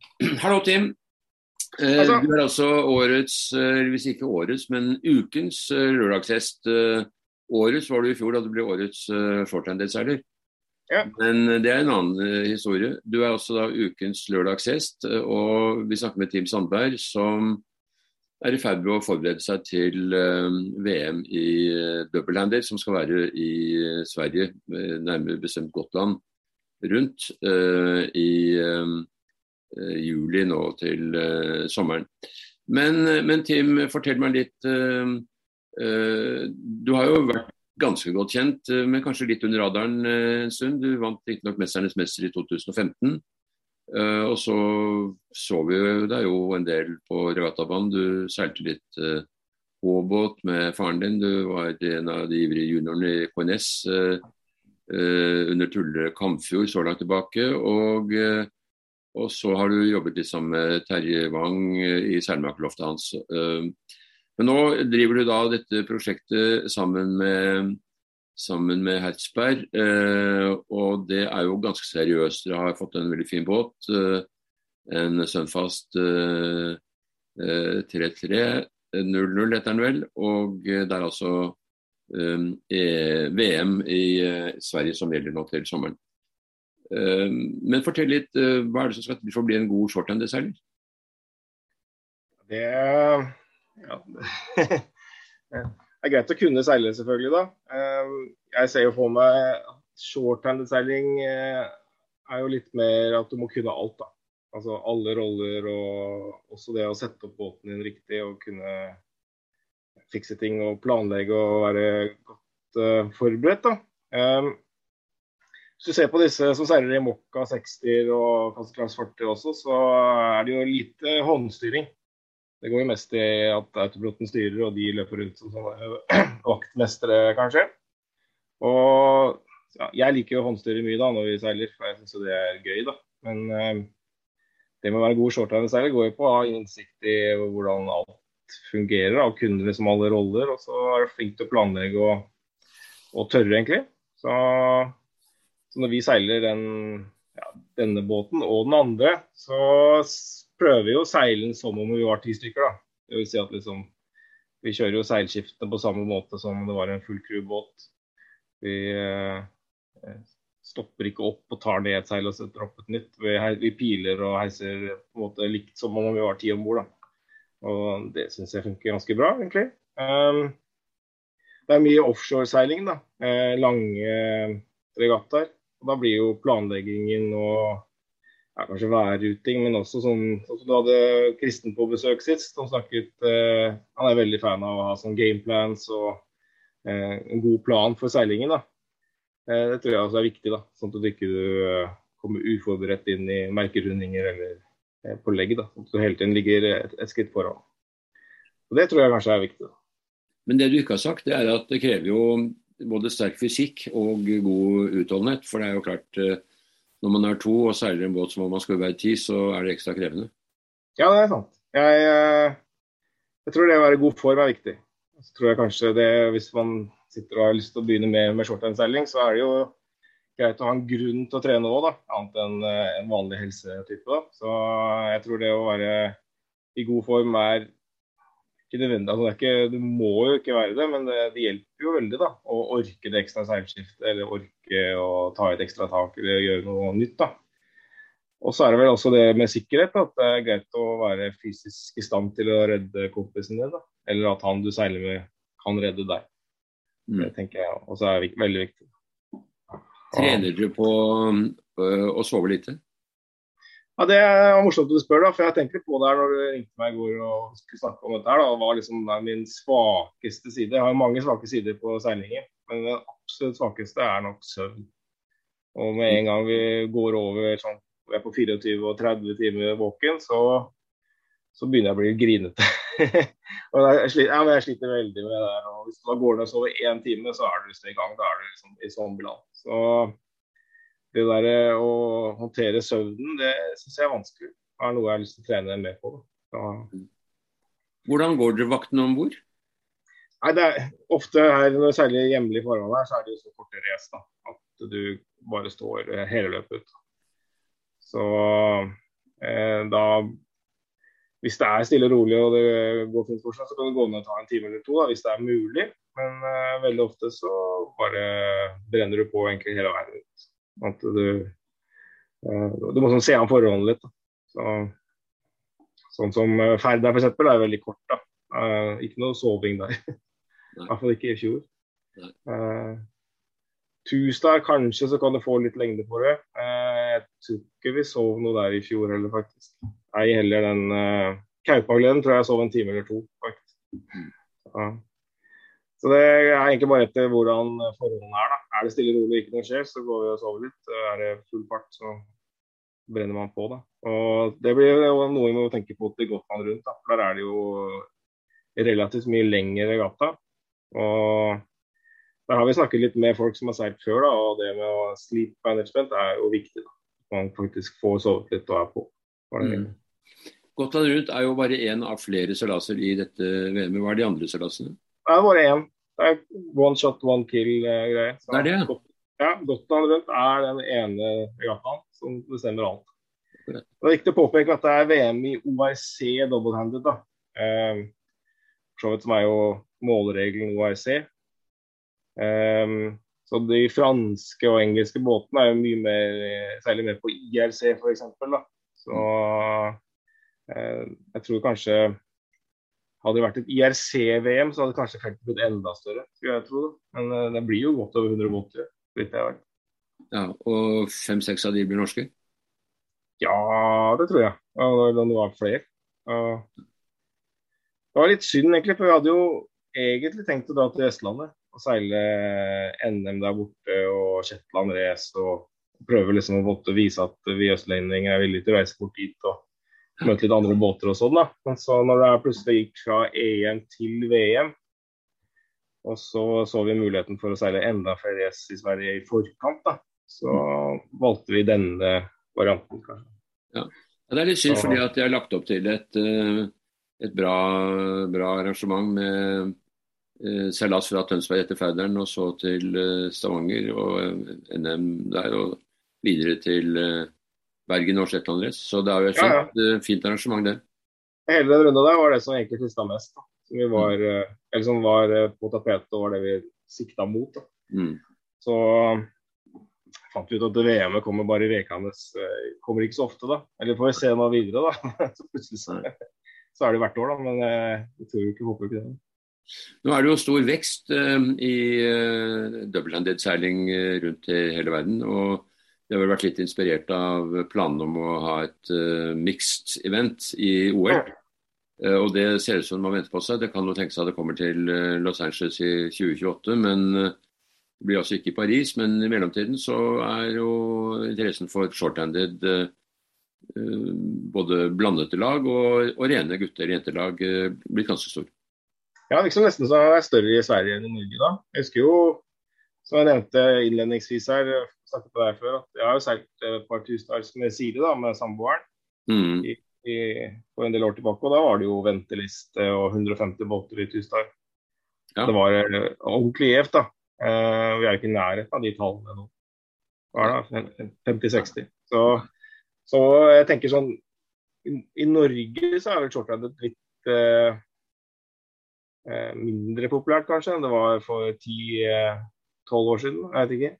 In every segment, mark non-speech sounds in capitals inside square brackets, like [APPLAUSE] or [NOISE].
[CLEARS THROAT] Hallo, Tim. Eh, Altså- Du er altså årets, eller hvis ikke årets, men ukens eh, lørdagshest. Eh, Årets var du i fjor da du ble årets eh, shorthanded-seiler. Ja. Men eh, det er en annen eh, historie. Du er også da ukens lørdagshest, eh, og vi snakker med Tim Sandberg, som er i ferd med å forberede seg til eh, VM i doublehander, som skal være i eh, Sverige, eh, nærmere bestemt Gotland, rundt eh, i eh, eh, juli nå til eh, sommeren. Men, eh, men Tim, fortell meg litt. eh, eh, du har jo vært ganske godt kjent, eh, men kanskje litt under radaren eh, en stund. Du vant riktignok 'Mesternes mester' i 2015. eh, og så så vi deg jo en del på regattabanen. Du seilte litt uh, båt med faren din. Du var en av de ivrige juniorene i KNS eh, eh, under Tulle Kamfjord så langt tilbake. og eh, og så har du jobbet litt sammen med Terje Wang eh, i Selmakerloftet hans. Eh, Men nå driver du da dette prosjektet sammen med, sammen med Hertzberg, eh, og det er jo ganske seriøst. Dere har fått en veldig fin båt. En Sunfast eh, eh, 3300 heter den vel. Og det er altså eh, VM i Sverige som gjelder nå til sommeren. Eh, Men fortell litt, eh, hva er det som skal til for å bli en god shorthander-seiler? Det, ja, [LAUGHS] det er greit å kunne seile, selvfølgelig. da. Eh, Jeg ser jo for meg at shorthanded-seiling eh, er jo litt mer at du må kunne alt. da. Altså alle roller og også det å sette opp båten din riktig og kunne fikse ting og planlegge og være godt forberedt. da. Hvis du ser på disse som seiler i Mokka 60 og Class 40 også, så er det jo lite håndstyring. Det går jo mest i at autopiloten styrer, og de løper rundt som sånne [CLEARS THROAT] vaktmestere, kanskje. Og ja, jeg liker jo å håndstyre mye da når vi seiler, for jeg syns jo det er gøy, da. Men eh, det med å være god shorthanded-seiler går jo på å ha innsikt i hvordan alt fungerer, av kunne liksom alle roller. Og så er du flink til å planlegge og, og tørre, egentlig. Så, så når vi seiler den, ja, denne båten og den andre, så prøver vi å seile den som om vi var ti stykker. da. Det vil si at liksom, Vi kjører jo seilskiftene på samme måte som om det var en full crew-båt. Vi eh, stopper ikke opp og tar ned et seil og setter opp et nytt. Vi, vi piler og heiser på en måte likt som om vi var ti om bord. Og det syns jeg funker ganske bra, egentlig. Um, det er mye offshoreseiling, da. Eh, lange regattaer. Og da blir jo planleggingen og ja, kanskje værruting, men også sånn, sånn som du hadde Kristen på besøk sist. som snakket, eh, Han er veldig fan av å ha sånn gameplans og eh, en god plan for seilingen. da. Eh, det tror jeg også er viktig, da, sånn at du ikke eh, kommer uforberedt inn i merkerundinger eller eh, på legg. da, sånn at du hele tiden ligger et, et skritt foran. Og Det tror jeg kanskje er viktig. da. Men det du ikke har sagt, det er at det krever jo både sterk fysikk og god utholdenhet. For det er jo klart, eh, når man er to og seiler en båt som om man skulle være ti, så er det ekstra krevende. Ja, det er sant. Jeg, eh, jeg tror det å være i god form er viktig. Så tror jeg kanskje det, Hvis man sitter og har lyst til å begynne med, med shorthandseiling, så er det jo greit å ha en grunn til å trene òg, annet enn eh, en vanlig helsetype. Da. Så jeg tror det å være i god form er. Altså, det er ikke, det, må jo ikke være det, men det, det hjelper jo veldig da, å orke det ekstra seilskiftet, eller orke å ta et ekstra tak eller gjøre noe nytt. da. Og så er det vel også det med sikkerhet, at det er greit å være fysisk i stand til å redde kompisen din. da. Eller at han du seiler med, kan redde deg. Mm. Det tenker jeg også er veldig viktig. Trener du på å sove lite? Ja, Det var morsomt at du spør, da, for jeg tenkte på det her når du ringte meg i går og skulle snakke om dette. her, da, var liksom er min svakeste side? Jeg har mange svake sider på seilingen, men den absolutt svakeste er nok søvn. Og med en gang vi går over sånn, vi er på 24 og 30 timer våken, så, så begynner jeg å bli grinete. [LAUGHS] jeg, sliter, ja, jeg sliter veldig med det der. og Hvis du da går ned og sover én time, så er du i gang. Da er du liksom i zombieland. Så det der eh, å håndtere søvnen, det syns jeg er vanskelig. Det er noe jeg har lyst til å trene mer på. Da. Så, Hvordan går dere vaktene om bord? nei, det er ofte her når særlig hjemlig forhold her, så er det jo så korte race da, at du bare står eh, hele løpet ut. Så Eh, da, hvis det er stille og rolig og det går fint for seg, så kan du gå ned og ta en time eller to da, hvis det er mulig. Men eh, veldig ofte så bare brenner du på egentlig hele veien ut. At du, uh, du må sånn se an forholdene litt. Så, sånn som uh, Ferd er f.eks. er veldig kort. da. Uh, ikke noe soving der. [LAUGHS] I hvert fall ikke i fjor. Uh, Tusdal kanskje så kan du få litt lengde på det. Uh, jeg tror ikke vi sov noe der i fjor heller, faktisk. Ei heller den uh, Kaupagleden tror jeg sov en time eller to, faktisk. Uh, så det er egentlig bare etter hvordan forholdene er. da. Er det stille og rolig ikke noe skjer, så går vi og sover litt. Er det full fart, så brenner man på. da. Og Det blir jo noe vi må tenke på til Gotland rundt. da. For Der er det jo relativt mye lengre gata. Og der har vi snakket litt med folk som har seilt før, da, og det med å sleep management er jo viktig. da. Man faktisk får sovet litt og er på. Mm. Gotland rundt er jo bare én av flere seilaser i dette VM-et. Hva er de andre seilasene? Det er bare én. Det er one shot, one kill-greie. Eh, det er det? Ja, Gotland rundt er den ene regattaen som bestemmer alt. Det er viktig å påpeke at det er VM i OIC double-handed. da. Eh, for så vidt som er jo måleregelen OIC. Um, så de franske og engelske båtene er jo mye mer, særlig mer på IRC f.eks. Så uh, jeg tror kanskje hadde det vært et IRC-VM, så hadde kanskje feltet blitt enda større. skulle jeg tro. det. Men uh, det blir jo godt over 100 båter. Litt jeg vet. Ja, Og fem-seks av de blir norske? Ja, det tror jeg. Ja, det var flere. Det var litt synd, egentlig, for vi hadde jo egentlig tenkt å dra til Vestlandet og seile NM der borte og Shetland Race og prøve liksom å vise at vi østlendinger er villige til å reise bort dit og møte litt andre båter og sånn. da. Men så når det plutselig gikk fra EM til VM, og så så vi muligheten for å seile enda flere race i Sverige i forkant, da, så valgte vi denne varianten, kanskje. Ja. Det er litt synd, fordi at jeg har lagt opp til et, eh, et bra, bra arrangement med Eh, seilas fra Tønsberg etter Færderen og så til eh, Stavanger og NM der. Og videre til Bergen og Shetland Race. Så det er jo et fint, ja, ja. fint arrangement, det. Hele den runda der var det som egentlig frista mest. Da. Som, vi var, mm. eller som var på tapetet og var det vi sikta mot. Da. Mm. Så fant vi ut at VM-et kommer bare i Rekanes. Kommer ikke så ofte, da. Eller får vi se nå videre, da. [LAUGHS] så plutselig så, så, er det hvert år, da. Men jeg tror ikke, håper ikke det. Nå er det jo stor vekst uh, i uh, double-handed seiling uh, rundt i hele verden. og Det har vel vært litt inspirert av planene om å ha et uh, mixed event i OL. Uh, og Det ser ut som man venter på seg. Det kan jo tenke seg at det kommer til Los Angeles i 2028. men det blir altså ikke i Paris, men i mellomtiden så er jo interessen for short-handed både blandede lag og, og rene gutter-jentelag blitt ganske stor. Ja, liksom nesten så er større i Sverige enn i Norge da. Jeg husker jo, som jeg nevnte innledningsvis her, snakket på deg før, at jeg har jo seilt et par tusen tusenars med Siri, da, med samboeren, mm. i, i, for en del år tilbake. Og da var det jo venteliste og 150 båter i Tustar. Ja. Det var uh, ordentlig gjevt, da. Uh, vi er jo ikke i nærheten av de tallene nå. Hva er det? 50-60. Så, så, jeg tenker sånn I, i Norge så er vel shorthanded litt Eh, mindre populært, kanskje, enn det var for 10-12 år siden. Jeg vet ikke.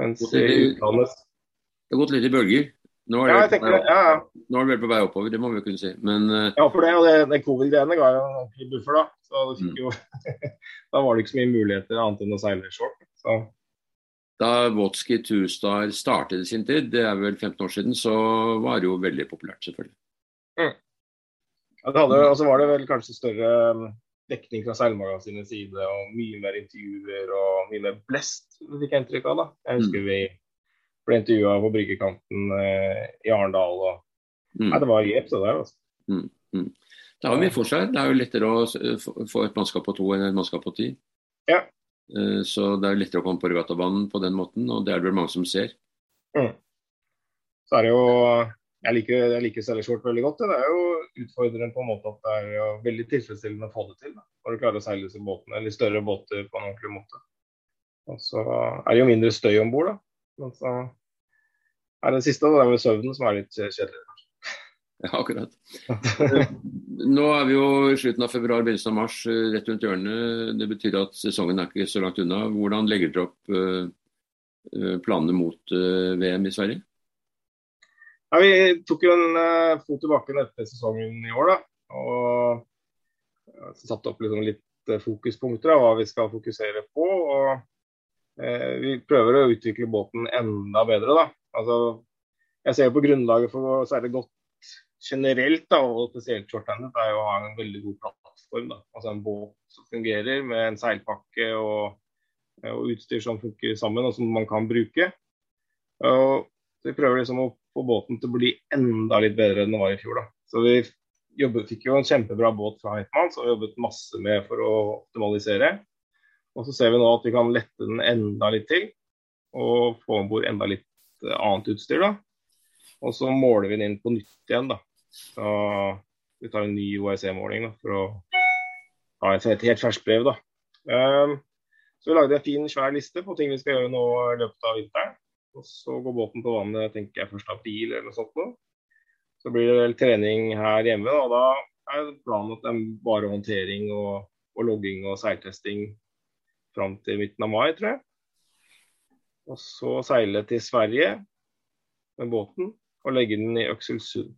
Mens i utlandet Det har gått litt i bølger. Nå er, det, ja, ja, ja. det på vei oppover, det må vi jo kunne si. Men, uh... Ja, for det, og det, det covid-greiene ga jo en ordentlig buffer, da. Så det fikk mm. jo, [LAUGHS] da var det ikke så mye muligheter annet enn å seile short. Så. Da Wotski Two-Star startet i sin tid, det er vel 15 år siden, så var det jo veldig populært, selvfølgelig. Mm. Ja, det hadde, og så var det vel kanskje større dekning fra seilmagasinets side og mye mer intervjuer og mye mer blest, fikk jeg inntrykk av. da. Jeg husker mm. vi ble intervjua på bryggekanten eh, i Arendal. og mm. Nei, Det var gjevt, det der. altså. Mm. Mm. Det har jo mye for seg. Det er jo lettere å få et mannskap på to enn et mannskap på ti. Ja. Eh, så det er lettere å komme på regattabanen på den måten, og det er det vel mange som ser. Mm. Så er det jo jeg liker, jeg liker Short veldig godt. Det er jo utfordrende på en måte at det er veldig tilfredsstillende å få det til. Da. Når du klarer å seile disse båtene, eller større båter på en ordentlig måte. Og så er det jo mindre støy om bord, da. Men så er det siste, det med søvnen, som er litt kjedelig. Ja, akkurat. [LAUGHS] Nå er vi jo i slutten av februar, begynnelsen av mars, rett rundt hjørnet. Det betyr at sesongen er ikke så langt unna. Hvordan legger dere opp planene mot VM i Sverige? Ja, vi tok jo en fot tilbake etter sesongen i år. da, og satte opp liksom litt uh, fokuspunkter av hva vi skal fokusere på. og uh, Vi prøver å utvikle båten enda bedre. da. Altså, jeg ser på grunnlaget for å er godt generelt, da, og spesielt shorthandet, er jo å ha en veldig god plattform. da. Altså En båt som fungerer med en seilpakke og, og utstyr som funker sammen og som man kan bruke. Og Vi prøver liksom å få båten til å bli enda litt bedre enn den var i fjor. da. Så vi jobbet, fikk jo en kjempebra båt fra Heitmann, som vi jobbet masse med for å optimalisere. Og så ser vi nå at vi kan lette den enda litt til, og få om bord enda litt eh, annet utstyr. da. Og så måler vi den inn på nytt igjen. da. Så vi tar en ny OEC-måling for å et, et helt ferskt brev. da. Um, så vi lagde en fin, svær liste på ting vi skal gjøre nå i løpet av vinteren. Og så går båten på vannet tenker jeg 1. april eller noe sånt. Nå. Så blir det vel trening her hjemme. og Da er planen at det er bare håndtering og, og logging og seiltesting fram til midten av mai, tror jeg. Og så seile til Sverige med båten og legge den i Økselsund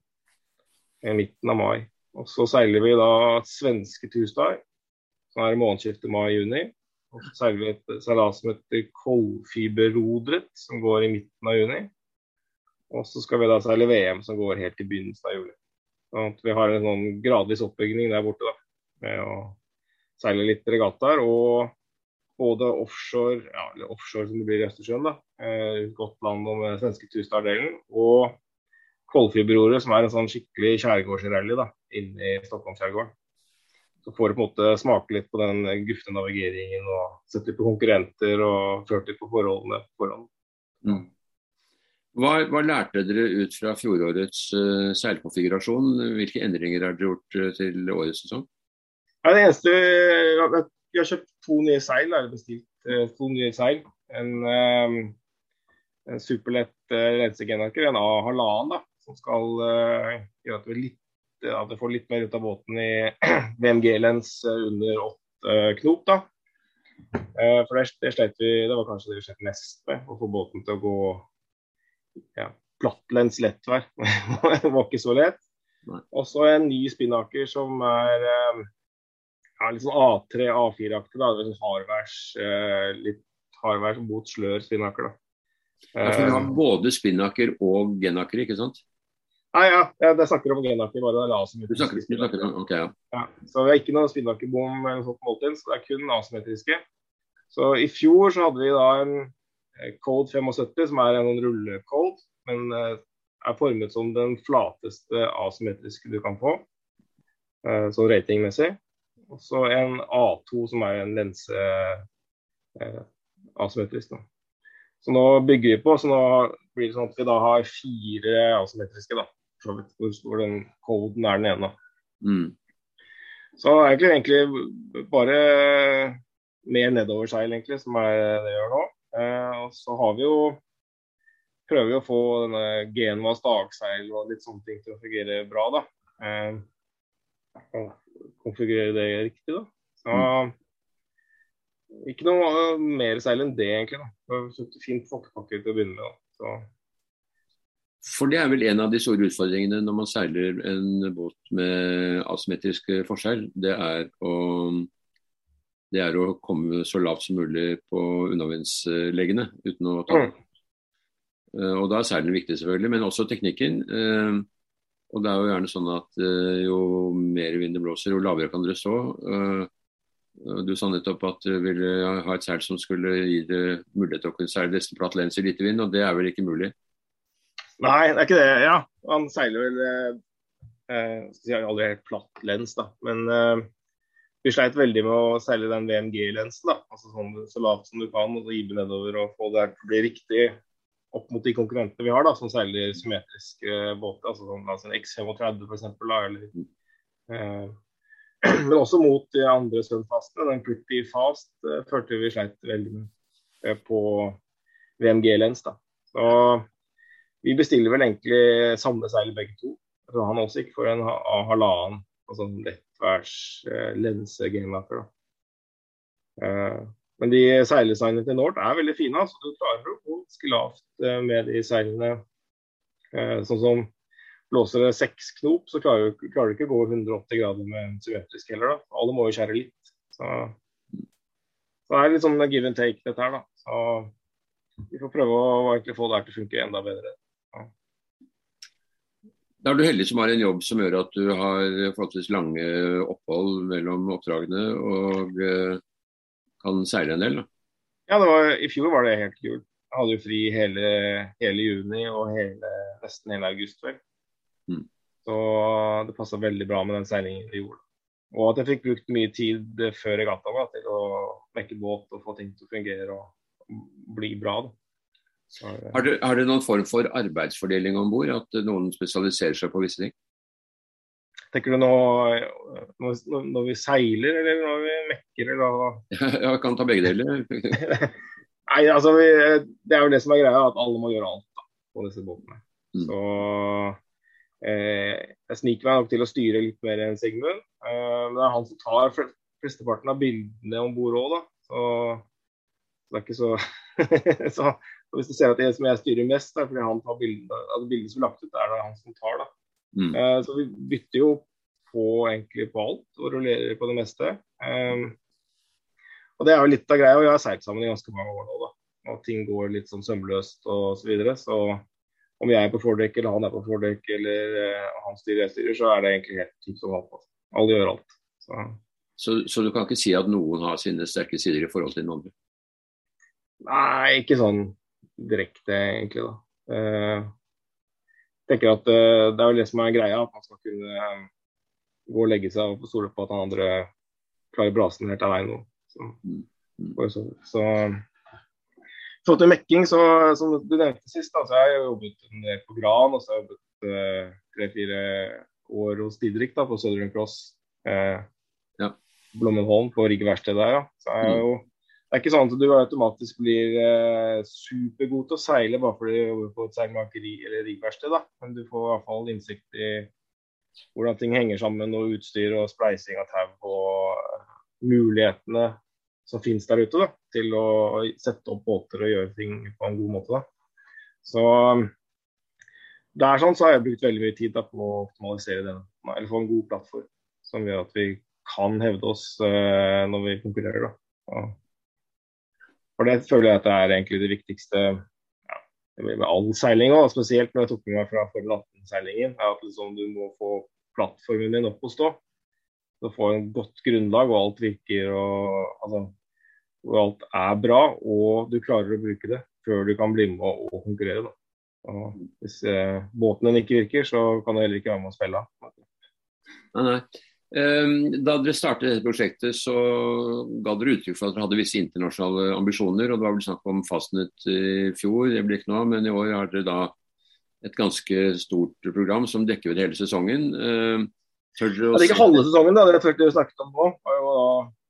i midten av mai. Og så seiler vi da svenske Tuesday, som er månedsskiftet mai-juni. Seiler et seilas som heter Koldfiberrodret, som går i midten av juni. Og så skal vi da seile VM som går helt til begynnelsen av juli. Sånn vi har en sånn gradvis oppbygging der borte da, med å seile litt regattaer. Og både offshore, ja, eller offshore som det blir i Østersjøen, da, eh, Gotland og med svenske Tustad-delen, og Koldfiberordet, som er en sånn skikkelig skjærgårdsrally inne i Stockholmsskjærgården. Så får du på en måte smake litt på den gufne navigeringen og sett litt på konkurrenter og ført litt på forholdene på forhånd. Mm. Hva, hva, lærte dere ut fra fjorårets uh, seilkonfigurasjon? Hvilke endringer har dere gjort uh, til årets sesong? Ja, det eneste, Vi har kjøpt to nye seil. Eller bestilt uh, to nye seil. En, en superlett rensegenaker, en A-halvannen, som skal gjøre at vi, litt, at vi, får litt mer ut av båten i [CLEARS THROAT] VMG-lens under åtte knop. da. For det, det, vi, det var kanskje det vi slet mest med, å få båten til å gå ja, plattlens lettvær. [LAUGHS] det var ikke så lett. Og så en ny spinnaker som er eh, ja, litt sånn A3, A4-aktig. da, Litt hardværs, eh, litt hardværs mot slør spinnaker. da. Ja, for Du har eh, både spinnaker og genaker, ikke sant? Nei, ja, jeg snakker om genaker. bare det er Du snakker, du snakker om, ok, ja. ja. Så vi har ikke noe spinnakerbom eller sånt måltid, så det er kun asymmetriske. Så i fjor så hadde vi da en Eh, code 75, som er en rullecode, men eh, er formet som den flateste asymmetriske du kan få, eh, sånn ratingmessig. Og så en A2, som er en lense asymmetrisk. Da. Så nå bygger vi på, så nå blir det sånn at vi da har fire asymmetriske. da, Hvor stor den coden er den ene. Mm. Så egentlig, egentlig bare mer nedoverseil, egentlig, som er det jeg gjør nå. Eh, og så har vi jo prøver vi å få denne Genvas dagseil og litt sånne ting til å fungere bra. da. Eh, konfigurere det riktig, da. Så, mm. Ikke noe mer seil enn det, egentlig. da. Det fint folkepakke til å begynne med. da. Så. For det er vel en av de store utfordringene når man seiler en båt med asymmetrisk forskjell. Det er å det er å komme så lavt som mulig på unnavindsleggene uten å ta mm. Uh, og Da er seilen viktig, selvfølgelig, men også teknikken. Uh, og det er jo gjerne sånn at Jo mer vind det blåser, jo lavere kan dere stå. Du sa nettopp at du ville ha et seil som skulle gi deg mulighet til å kunne seile nesten platt lens i lite vind, og det er vel ikke mulig? Nei, det er ikke det. Ja, han seiler vel eh, si aldri helt platt lens, da. Men eh, vi sleit veldig med å seile den VMG-lensen. da, altså sånn Så lavt som du kan, og så ibe nedover og få det til å bli riktig opp mot de konkurrentene vi har, da, som seiler symmetriske båter. altså sånn, altså En X35 f.eks. Eller, eh, [CLEARS THROAT] men også mot de andre Sunfastene. Den Pretty Fast eh, følte vi sleit veldig med eh, på VMG-lens. da. Så vi bestiller vel egentlig samme seil begge to. Så han også gikk for en halvannen altså lettværs eh, lense gamemaker. Eh, men de seildesignene til Nord er veldig fine. altså Du klarer å gå lavt eh, med de seilene. sånn som blåser det seks knop, så klarer du, klarer du ikke å gå 180 grader med en symmetrisk heller. da. Alle må jo skjære litt. Så, så det er litt sånn give and take, dette her. da. Så vi får prøve å egentlig få det her til å funke enda bedre. Da er du heldig som har en jobb som gjør at du har forholdsvis lange opphold mellom oppdragene og uh, kan seile en del. da. Ja, var, i fjor var det helt kult. Jeg hadde jo fri hele, hele juni og hele, nesten hele august. vel. Mm. Så det passa veldig bra med den seilingen vi gjorde. Og at jeg fikk brukt mye tid før regattaen til å mekke båt og få ting til å fungere og bli bra. Så, har, du, har, du, noen form for arbeidsfordeling om bord? At noen spesialiserer seg på visse ting? Tenker du nå når, når, vi seiler, eller når vi mekker? Eller? [LAUGHS] Ja, jeg kan ta begge deler. [LAUGHS] Nei, altså, vi, Det er jo det som er greia, at alle må gjøre alt da, på disse båtene. Mm. Så Eh, jeg sniker meg nok til å styre litt mer enn Sigmund. Eh, men det er han som tar flesteparten av bildene om bord òg, da. Så, det er ikke så, [LAUGHS] så Hvis du ser at det som jeg styrer mest, er fordi han tar bildene, altså bildene som er lagt ut, er det han som tar. da. Mm. Eh, så vi bytter jo på egentlig på alt og rullerer på det meste. Um, og det er jo litt av greia. og Jeg har seilt sammen i ganske mange år nå, da. Og ting går litt sånn sømløst og så videre. Så om jeg er på fordekk eller han er på fordekk eller uh, han styrer jeg styrer, så er det egentlig helt tipp som alt. Alle gjør alt. Så. Så, så. du kan ikke si at noen har sine sterke sider i forhold til den andre? Nei, ikke sånn direkte, egentlig. da. Uh, tenker at uh, Det er jo det som er greia, at man skal kunne um, gå og legge seg og stole på at han andre klarer brasen helt alene. Så, mm. mm. så, så forhold til mekking, så som du nevnte sist, da, så har jeg jobbet en del på Gran. Og så har jeg jobbet eh, tre-fire år hos Didrik da, på Southern Cross. Uh, ja. Blommenholm på Rigg verksted der. Ja. Så er jo, det er ikke sånn at du automatisk blir eh, supergod til å seile bare fordi du jobber på et seilmakeri eller riggverksted. Men du får i hvert fall innsikt i hvordan ting henger sammen, og utstyr og spleising av tau og mulighetene som finnes der ute, da, til å sette opp båter og gjøre ting på en god måte. Da. Så der sånn så har jeg brukt veldig mye tid da, på å optimalisere den, eller få en god plattform som gjør at vi kan hevde oss eh, når vi konkurrerer. Da. For det føler jeg at det er egentlig det viktigste ja, med all seiling, òg, spesielt når jeg tok med meg fra Formel 18-seilingen. er at liksom, Du må få plattformen din opp å stå Du får en godt grunnlag, og alt virker og, altså, hvor alt er bra, og du klarer å bruke det før du kan bli med og, konkurrere. Og hvis eh, båten din ikke virker, så kan du heller ikke være med å spille. Nei, nei. Ehm, da dere startet dette prosjektet, så ga dere uttrykk for at dere hadde visse internasjonale ambisjoner. og Det var vel snakk om Fastnet i fjor, det blir ikke noe, men i år har dere da et ganske stort program som dekker ut hele sesongen. Ehm, Tør dere å ikke halve sesongen, da. Det er vi snakket om nå.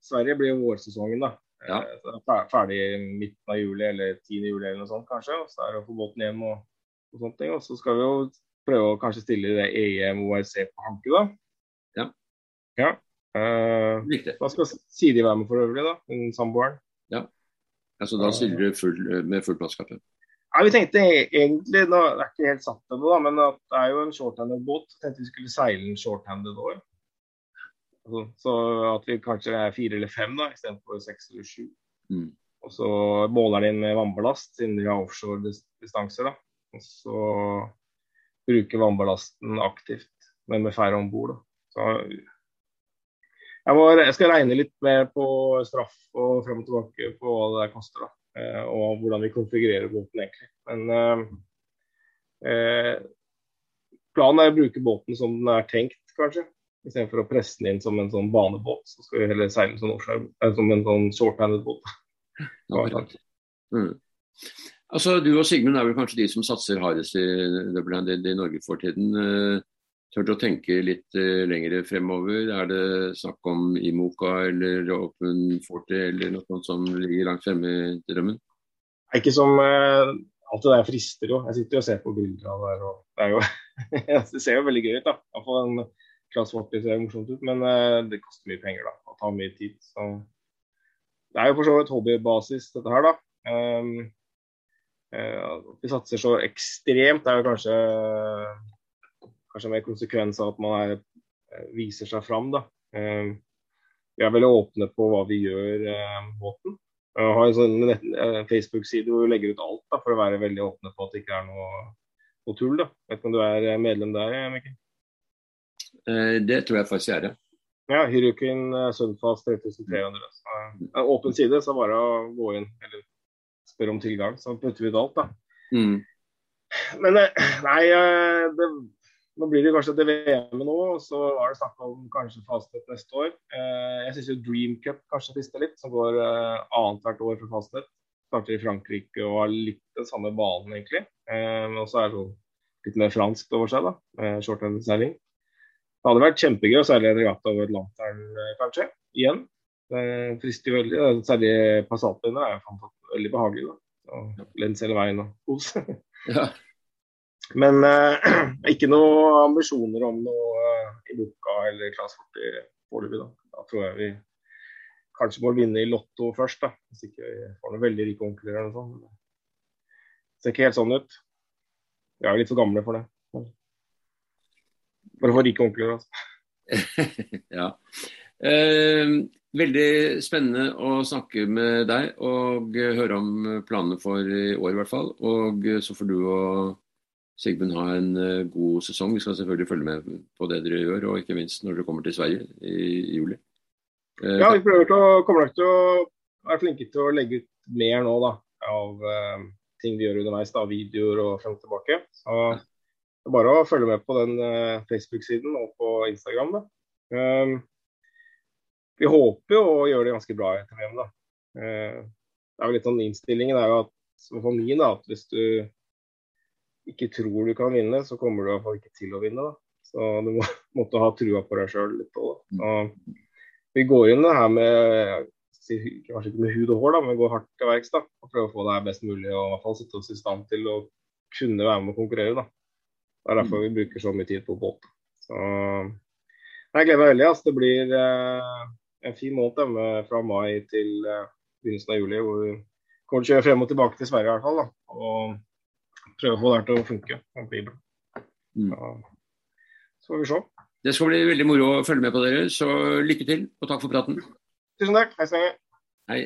Sverige blir jo vårsesongen, da. Ja. Eh, ferdig midten av juli eller 10. juli eller noe sånt, kanskje. Og så er det å få båten hjem og, og sånne ting. Og så skal vi jo prøve å kanskje stille det EM ORC på Hanke, da. Ja. Ja. Uh, Riktig. Da skal Siri være med for øvrig, da. Samboeren. Ja. Altså da stiller du full, med full mannskap? Ja, vi tenkte egentlig, egentlig, det er ikke helt satt ennå, men at det er jo en shorthanded båt. Tenkte vi skulle seile en shorthanded år. Altså, så at vi kanskje er fire eller fem da, istedenfor seks eller sju. Mm. Og så måler den inn med vannballast, siden vi har offshore distanser. da. Og så bruker vannballasten aktivt, men med færre om bord. Jeg, jeg, skal regne litt mer på straff og frem og tilbake på hva det koster. da. Eh, og hvordan vi konfigurerer båten egentlig. Men eh, eh, planen er å bruke båten som den er tenkt, kanskje. Istedenfor å presse den inn som en sånn banebåt, så skal vi heller seile som, som en sånn short-handed båt. [LAUGHS] mm. Altså, Du og Sigmund er vel kanskje de som satser hardest i Double i Norge for tiden. Tør å tenke litt uh, lenger fremover? Er det snakk om Imoka eller Open Forty eller noe sånt som ligger langt fremme i drømmen? Ikke som uh, Alt det der frister jo. Jeg sitter jo og ser på bilder av der. Det jo [LAUGHS] det ser jo veldig gøy ut, da. Iallfall en Class 40 ser morsomt ut, men uh, det koster mye penger, da. Og tar mye tid. Så det er jo for så vidt hobbybasis, dette her, da. Um, vi satser så ekstremt, det er jo kanskje, kanskje mer konsekvens av at man er, viser seg fram, da. Um, vi er veldig åpne på hva vi gjør med båten. Jeg har en sånn Facebook-side hvor vi legger ut alt da, for å være veldig åpne på at det ikke er noe, noe tull. da. Vet ikke om du er medlem der, Mikkel? Eh, det tror jeg faktisk er. Ja, Hirukin Sunfast 3300. Altså. åpen side, så bare å gå inn eller spørre om tilgang. Så putter vi ut alt, da. Mm. Men nei, det, nå blir det kanskje til VM-et nå, og så var det snakk om kanskje Fastnet neste år. Eh, jeg syns jo Dream Cup kanskje frister litt, som går eh, annethvert år for Fastnet. Starter i Frankrike og har litt den samme banen, egentlig. Men og så er det sånn litt mer fransk over seg, da. Shorthand-seiling. Det hadde vært kjempegøy å seile en regatta over Atlanteren, kanskje. Igjen. Det frister jo veldig. Særlig Passatbinder er jo veldig behagelig. da. Lens hele veien og kos. [LAUGHS] ja. Men uh, [CLEARS THROAT] ikke noen ambisjoner om noe uh, i boka eller Class 40 foreløpig. Da. da tror jeg vi kanskje må vinne i Lotto først, da. hvis ikke vi får noen veldig rike onkler eller noe sånt. Det ser ikke helt sånn ut. Vi er litt for gamle for det. Bare For rike onkler, altså. [LAUGHS] ja. Eh, veldig spennende å snakke med deg og høre om planene for i år i hvert fall. Og så får du og Sigmund ha en uh, god sesong. Vi skal selvfølgelig følge med på det dere gjør, og ikke minst når dere kommer til Sverige i, juli. Eh, ja, vi prøver til å, kommer nok til å være flinke til å legge ut mer nå da, av eh, ting vi gjør underveis. da, Videoer og frem og tilbake. Så det er bare å følge med på den Facebook-siden og på Instagram. da. Um, vi håper jo å gjøre det ganske bra etter VM. da. det er jo litt sånn Innstillingen er jo at, for min da, at hvis du ikke tror du kan vinne, så kommer du i hvert fall ikke til å vinne. Da. Så du må, [LAUGHS] måtte ha trua på deg sjøl litt òg. Vi går inn det her med kanskje ikke med hud og hår, da, men går hardt til verks da, og prøver å få det her best mulig. og i hvert fall sitte oss i stand til å kunne være med og konkurrere. da. Det er derfor vi bruker så mye tid på båt. Så jeg gleder meg veldig. Altså. Det blir eh, en fin måned med, fra mai til eh, begynnelsen av juli, hvor vi kommer til å kjøre frem og tilbake til Sverige i hvert fall. da. Og prøve å få det her til å funke. Mm. Så får vi se. Det skal bli veldig moro å følge med på dere, så lykke til og takk for praten. Tusen takk. Hei, Stenge. Hei.